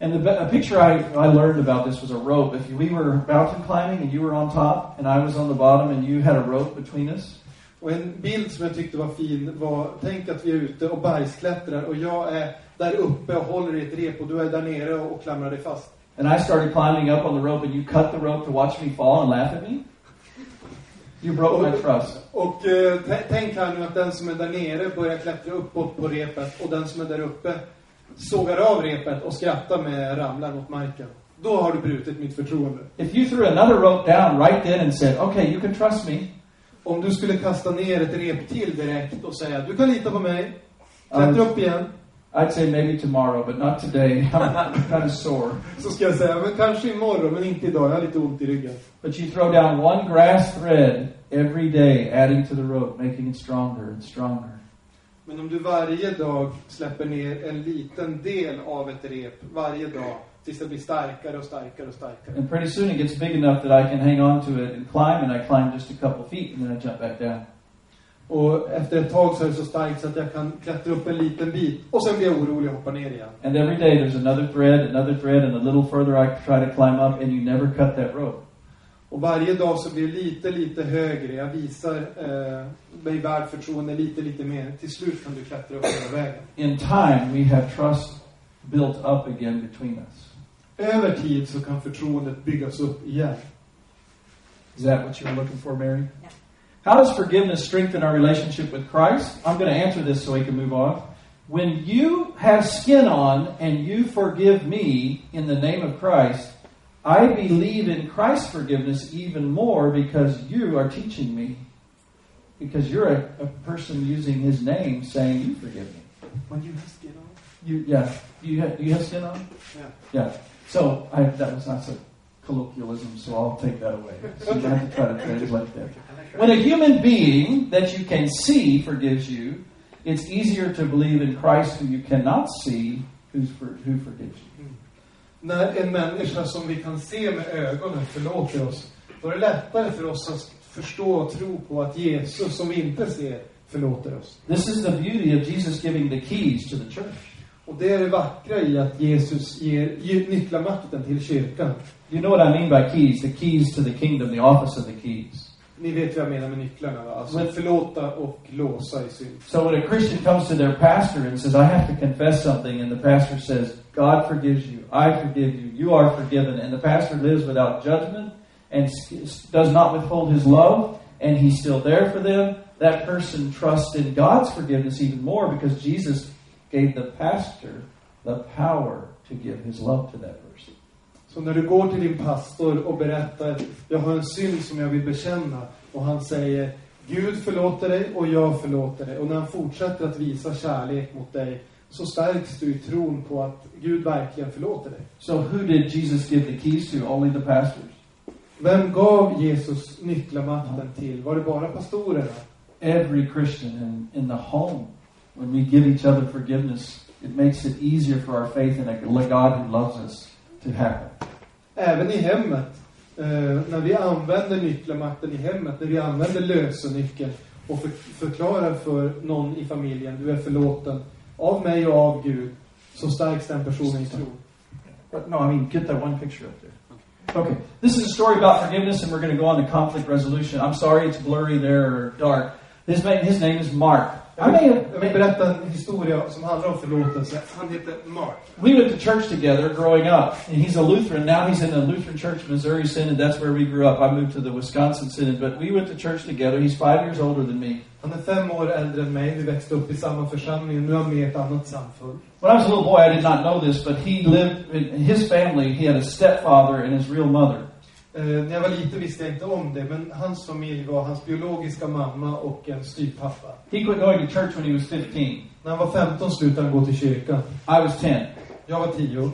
And the a picture I, I learned about this was a rope. If we were mountain climbing and you were on top and I was on the bottom and you had a rope between us, Och en bild som jag tyckte var fin var, tänk att vi är ute och bergsklättrar och jag är där uppe och håller i ett rep och du är där nere och klamrar dig fast. and I started climbing up on the rope and you cut the rope to watch me fall and laugh at me, you broke my trust. Och eh, tänk här nu att den som är där nere börjar klättra uppåt på repet och den som är där uppe sågar av repet och skrattar med ramlar mot marken. Då har du brutit mitt förtroende. If you threw another rope down right then and said, okay, you can trust me, Om du skulle kasta ner ett rep till direkt och säga du kan lita på mig, klättra upp igen. I'd say maybe tomorrow, but not today. I'm kind of sore. Så ska jag säga, men kanske imorgon, men inte idag. Jag har lite ont i ryggen. But you throw down one grass thread every day, adding to the rope, making it stronger and stronger. Men om du varje dag släpper ner en liten del av ett rep, varje dag, tills det blir starkare och starkare och starkare. And pretty soon it gets big enough that I can hang on to it and climb, and I climb just a couple feet, and then I jump back down. Och efter ett tag så är det så starkt så att jag kan klättra upp en liten bit. Och sen blir jag orolig och hoppar ner igen. And every day there's another thread, another thread, and a little further I try to climb up, and you never cut that rope. Och varje dag så blir det lite, lite högre. Jag visar eh, mig värd förtroende lite, lite mer. Till slut kan du klättra upp hela vägen. In time, we have trust built up again between us. Över tid så kan förtroendet byggas upp igen. Is that what you were looking for, Mary? How does forgiveness strengthen our relationship with Christ? I'm going to answer this so we can move on. When you have skin on and you forgive me in the name of Christ, I believe in Christ's forgiveness even more because you are teaching me. Because you're a, a person using his name saying, You forgive me. When you have skin on? You, yeah. Do you have, do you have skin on? Yeah. Yeah. So I, that was not a colloquialism, so I'll take that away. So you have to try to translate that. When a human being that you can see forgives you, it's easier to believe in Christ who you cannot see, who's for, who forgives you. När en människa som vi kan se med ögonen förlåter oss, då är det lättare för oss att förstå och tro på att Jesus, som vi inte ser, förlåter oss. This is the beauty of Jesus giving the keys to the church. Och det är det vackra i att Jesus ger, ger nycklarmakten till kyrkan. You know what I mean by keys? The keys to the kingdom, the office of the keys. Ni vet vad jag menar med nycklarna va? Alltså förlåta och låsa i synd. So when a Christian comes to their pastor and says, I have to confess something, and the pastor says, God forgives you, I forgive you, you are forgiven, and the pastor lives without judgment and does not withhold his love, and he's still there for them, that person trusts in God's forgiveness even more because Jesus gave the pastor the power to give his love to that person. Så när du går till din pastor och berättar, jag har en synd som jag vill bekänna, och han säger, Gud förlåter dig och jag förlåter dig. Och när han fortsätter att visa kärlek mot dig, så stärks du i tron på att Gud verkligen förlåter dig. So who did Jesus give the keys to? Only the pastors. Vem gav Jesus nycklarmakten till? Var det bara pastorerna? Every Christian in, in the home, when we give each other forgiveness, it makes it easier for our faith in a God who loves us to happen. Även i hemmet, eh, när vi använder nycklarmakten i hemmet, när vi använder lösennyckeln och för, förklarar för någon i familjen, du är förlåten av mig och av Gud, så stärks den personen i tro. But no, I mean, get that one picture up there. Okay, this is a story about forgiveness, and we're going to go on to conflict resolution. I'm sorry it's blurry there or dark. His, ma- his name is Mark. Jag vill, berätta en historia som handlar om förlåtelse. Han heter Mark. We went to church together growing up. And he's a Lutheran. Now he's in the Lutheran Church Missouri Synod. That's where we grew up. I moved to the Wisconsin Synod. But we went to church together. He's five years older than me. Han är fem år äldre än mig. Vi växte upp i samma församling. Nu är han med i ett annat samfund. When I was a little boy, I did not know this, but he lived in his family. He had a stepfather and his real mother. Eh, när jag var liten visste jag inte om det, men hans familj var hans biologiska mamma och en styvpappa. He quit going to church when he was 15. När han var 15 slutade han gå till kyrkan. I was 10. Jag var 10.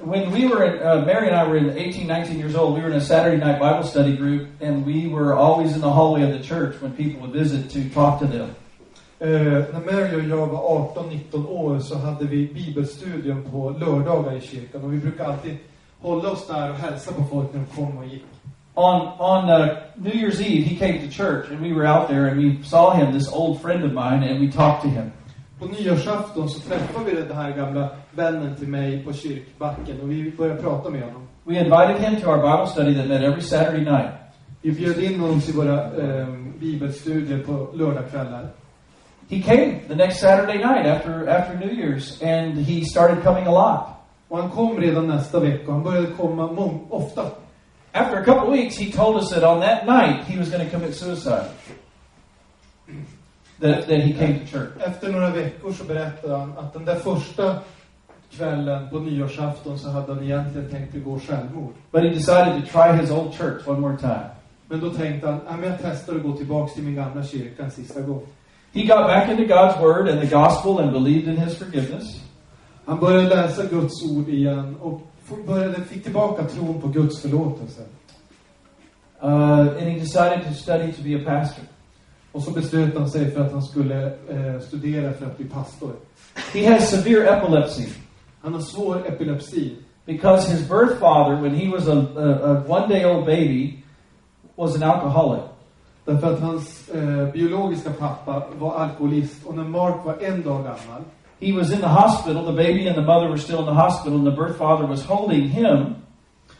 When we were in, uh, Mary and I were in 18, 19 years old, we were in a Saturday night Bible study group, and we were always in the hallway of the church when people would visit to talk to them. Eh, när Mary och jag var 18-19 år så hade vi bibelstudium på lördagar i kyrkan och vi brukade alltid hålla oss där och hälsa på folk när de kom och gick. On on uh, New Year's Eve, he came to church, and we were out there, and we saw him, this old friend of mine, and we talked to him. På nyårsafton så träffade vi den här gamla vännen till mig på kyrkbacken och vi började prata med honom. We invited him to our Bible study that met every Saturday night. Vi bjöd in honom till våra eh, bibelstudier på lördagskvällar. He came the next Saturday night after after New Year's, and he started coming a lot. Och han kom redan nästa vecka han började komma mång- ofta. After a couple of weeks, he told us that on that night he was going to commit suicide. That, that he came to church. Efter några veckor så berättade han att den där första kvällen på nyårsafton så hade han egentligen tänkt begå självmord. But he decided to try his old church one more time. Men då tänkte han, "Ja, men jag testar att gå tillbaks till min gamla kyrka en sista gång. He got back into God's Word and the gospel and believed in his forgiveness. Han började läsa Guds ord igen och började, fick tillbaka tron på Guds förlåtelse. Uh, and he decided to study to be a pastor. Och så beslöt han sig för att han skulle eh, studera för att bli pastor. He has severe epilepsy Han har svår epilepsi. because his birth father, when he was a, a, a one day old baby, was an alcoholic. Därför att hans eh, biologiska pappa var alkoholist och när Mark var en dag gammal He was in the hospital. The baby and the mother were still in the hospital, and the birth father was holding him.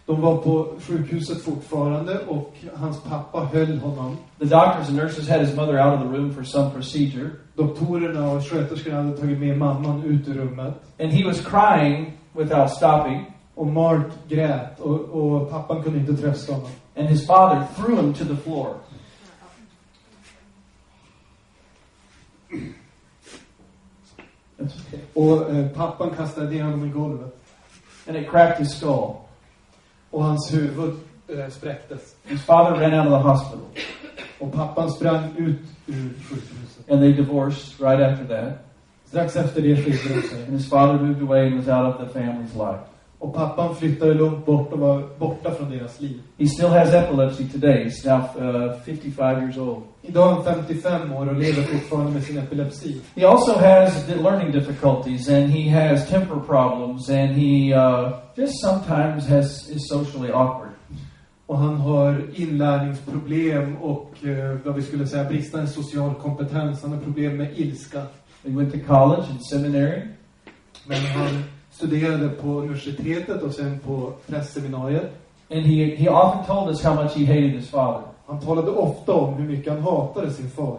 De var på sjukhuset fortfarande och hans pappa höll honom. The doctors and nurses had his mother out of the room for some procedure, Doktorerna och sköterskorna hade tagit med mamman ut ur rummet. and he was crying without stopping. Och Mark grät och, och pappan kunde inte trösta honom. And his father threw him to the floor. Och eh, pappan kastade ner honom i golvet. And it cracked his skull. Och hans huvud eh, spräcktes. His father ran out of the hospital, Och pappan sprang ut ur sjukhuset. and they divorced right after that. Strax efter det skilde de sig. And his father moved away and was out of the family's life. Och pappan flyttade långt bort och var borta från deras liv. He still has epilepsy today. He's now uh, 55 years old. Idag är han 55 år och lever fortfarande med sin epilepsi. He also has learning difficulties, and he has temper problems, and he uh, just sometimes has is socially awkward. Och han har inlärningsproblem och eh, vad vi skulle säga bristande social kompetens. Han har problem med ilska. He went to college and seminary. Men han studerade på universitetet och sen på prästseminariet. And he, he often told us how much he hated his father. Han talade ofta om hur mycket han hatade sin far.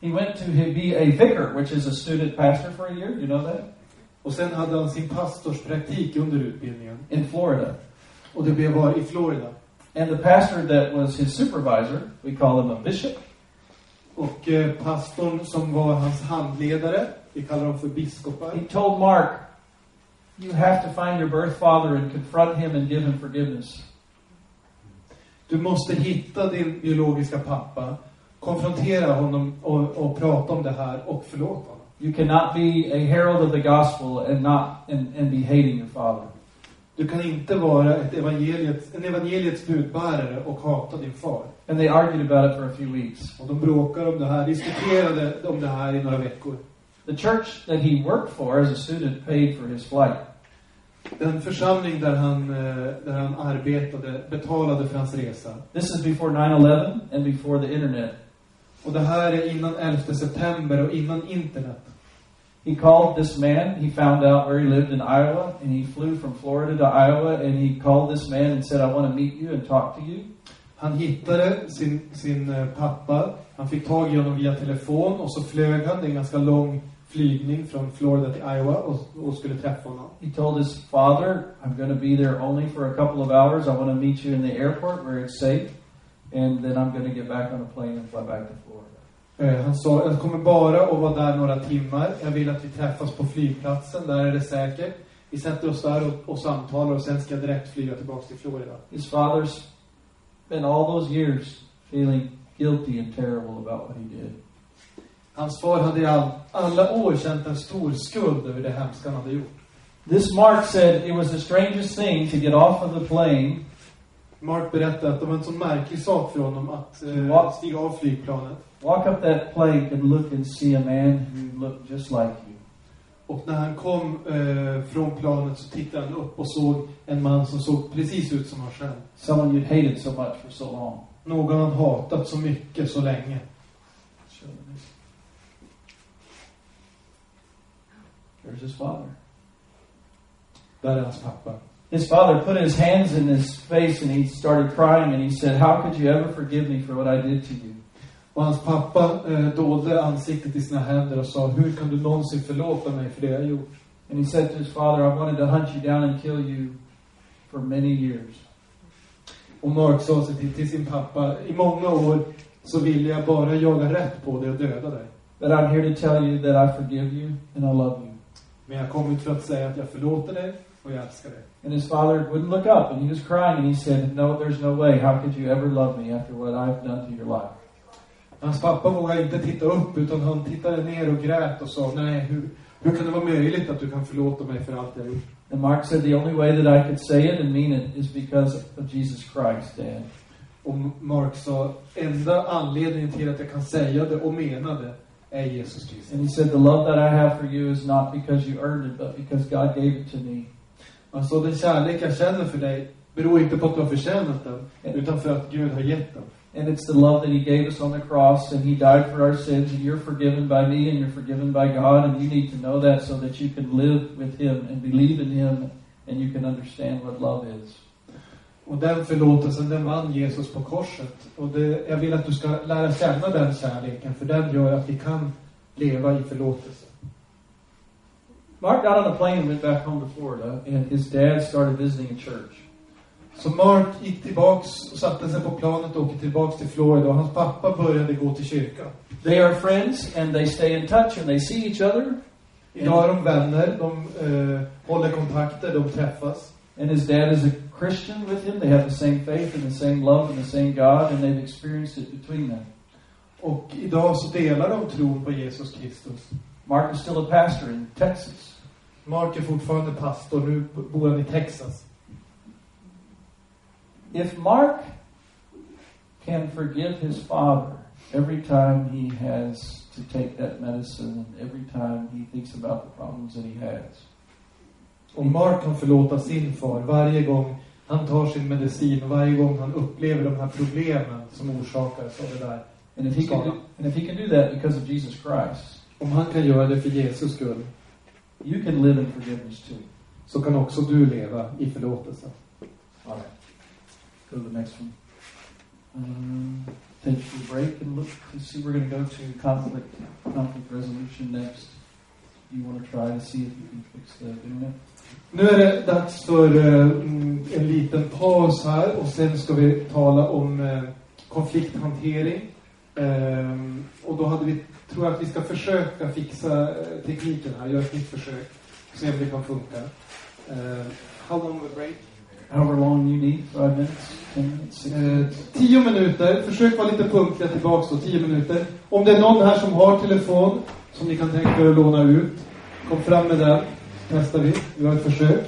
He went to be a vicar, which is a student pastor for a year. You know that? Och sen hade han sin pastorspraktik under utbildningen. In Florida. Och det blev var i Florida. And the pastor that was his supervisor, we call him a bishop, Och eh, pastorn som var hans handledare, vi kallar dem för biskopar. he told Mark, You have to find your birth father and confront him and give him forgiveness. Du måste hitta din biologiska pappa, konfrontera honom och, och prata om det här och förlåt honom. You cannot be a herald of the gospel and not and, and be hating your father. Du kan inte vara ett evangeliets, en evangeliets budbärare och hata din far. And they argued about it for a few weeks. Och de bråkade om det här, diskuterade om det här i några veckor. The church that he worked for as a student paid for his flight. Den församling där han, eh, där han arbetade betalade för hans resa. This is before 9/11 and before the internet. Och det här är innan 11 september och innan internet. He called this man. He found out where he lived in Iowa, and he flew from Florida to Iowa, and he called this man and said, "I want to meet you and talk to you." Han hittade sin, sin eh, pappa. Han fick tag i honom via telefon och så flög han. Det är en ganska lång flygning från Florida till Iowa och, och skulle träffa honom. He told his father, I'm going to be there only for a couple of hours. I want to meet you in the airport where it's safe. And then I'm going to get back on a plane and fly back to Florida. Eh, Han sa, jag kommer bara att vara där några timmar. Jag vill att vi träffas på flygplatsen. Där är det säkert. Vi sätter oss där och, och samtalar och sen ska jag direkt flyga tillbaka till Florida. His father spent all those years feeling guilty and terrible about what he did. Hans far hade i all, alla år känt en stor skuld över det hemska han hade gjort. This Mark said it was the strangest thing to get off of the plane Mark berättade att det var en sån märklig sak för honom att eh, What? stiga av flygplanet. walk up that plane and look and see a man who looked just like you. Och när han kom eh, från planet så tittade han upp och såg en man som såg precis ut som han själv. Someone you'd hated so much for so long. Någon han hatat så mycket så länge. There's his father. Hans pappa. His father put his hands in his face and he started crying and he said, How could you ever forgive me for what I did to you? Och hans pappa eh, dolde ansiktet i sina händer och sa, hur kan du någonsin förlåta mig för det jag gjort? And he said to his father, I wanted to hunt you down and kill you for many years. Och Mark sa till, till sin pappa, i många år så ville jag bara jaga rätt på dig och döda dig. But I'm here to tell you that I forgive you and I love you. Men jag kom ut för att säga att jag förlåter dig och jag älskar dig. And his father wouldn't look up and he was crying and he said, No, there's no way. How could you ever love me after what I've done to your life? Hans pappa vågade inte titta upp utan han tittade ner och grät och sa, nej, hur, hur kan det vara möjligt att du kan förlåta mig för allt jag gjort? And Mark said, The only way that I could say it and mean it is because of Jesus Christ, Dad. Och Mark sa, enda anledningen till att jag kan säga det och mena det. And he said, The love that I have for you is not because you earned it, but because God gave it to me. Han den kärlek jag känner för dig beror inte på att du har förtjänat den, utan för att Gud har gett den. And it's the love that He gave us on the cross, and He died for our sins, and you're forgiven by me, and you're forgiven by God, and you need to know that so that you can live with Him and believe in Him, and you can understand what love is. Och den förlåtelsen, den vann Jesus på korset. Och det, jag vill att du ska lära känna den kärleken, för den gör att vi kan leva i förlåtelse. Mark got on a plane and went back home to Florida, and his dad started visiting a church. Så Mark gick tillbaks och satte sig på planet och åkte tillbaks till Florida och hans pappa började gå till kyrkan. They are friends, and they stay in touch, and they see each other. Idag är de vänner, de eh, håller kontakter, de träffas. And his dad is a Christian with him. They have the same faith and the same love and the same God, and they've experienced it between them. Och idag så delar de tron på Jesus Kristus. Mark is still a pastor in Texas. Mark är fortfarande pastor, nu bor han i Texas. If Mark can forgive his father every time he has to take that medicine and every time he thinks about the problems that he has, Om Mark kan förlåta sin far varje gång han tar sin medicin och varje gång han upplever de här problemen som orsakas av det där. and if he can do, and if he can do that because of Jesus Christ, Om han kan göra det för Jesus skull, you can live in forgiveness too. så kan också du leva i förlåtelse. All right. Go to the next one. Um, take a break and look to see. We're going to go to conflict conflict resolution next. You want to try to see if you can fix the internet? Nu är det dags för eh, mm, en liten paus här och sen ska vi tala om eh, konflikthantering. Ehm, och då hade vi, tror jag att vi ska försöka fixa eh, tekniken här, göra ett nytt försök. Se om det kan funka. Uh, how long a break? However long you need, five minutes, ten minutes, Eh, tio minuter, försök vara lite punktliga tillbaks då, tio minuter. Om det är någon här som har telefon som ni kan tänka er att låna ut, kom fram med den. Testar vi, vi har ett försök.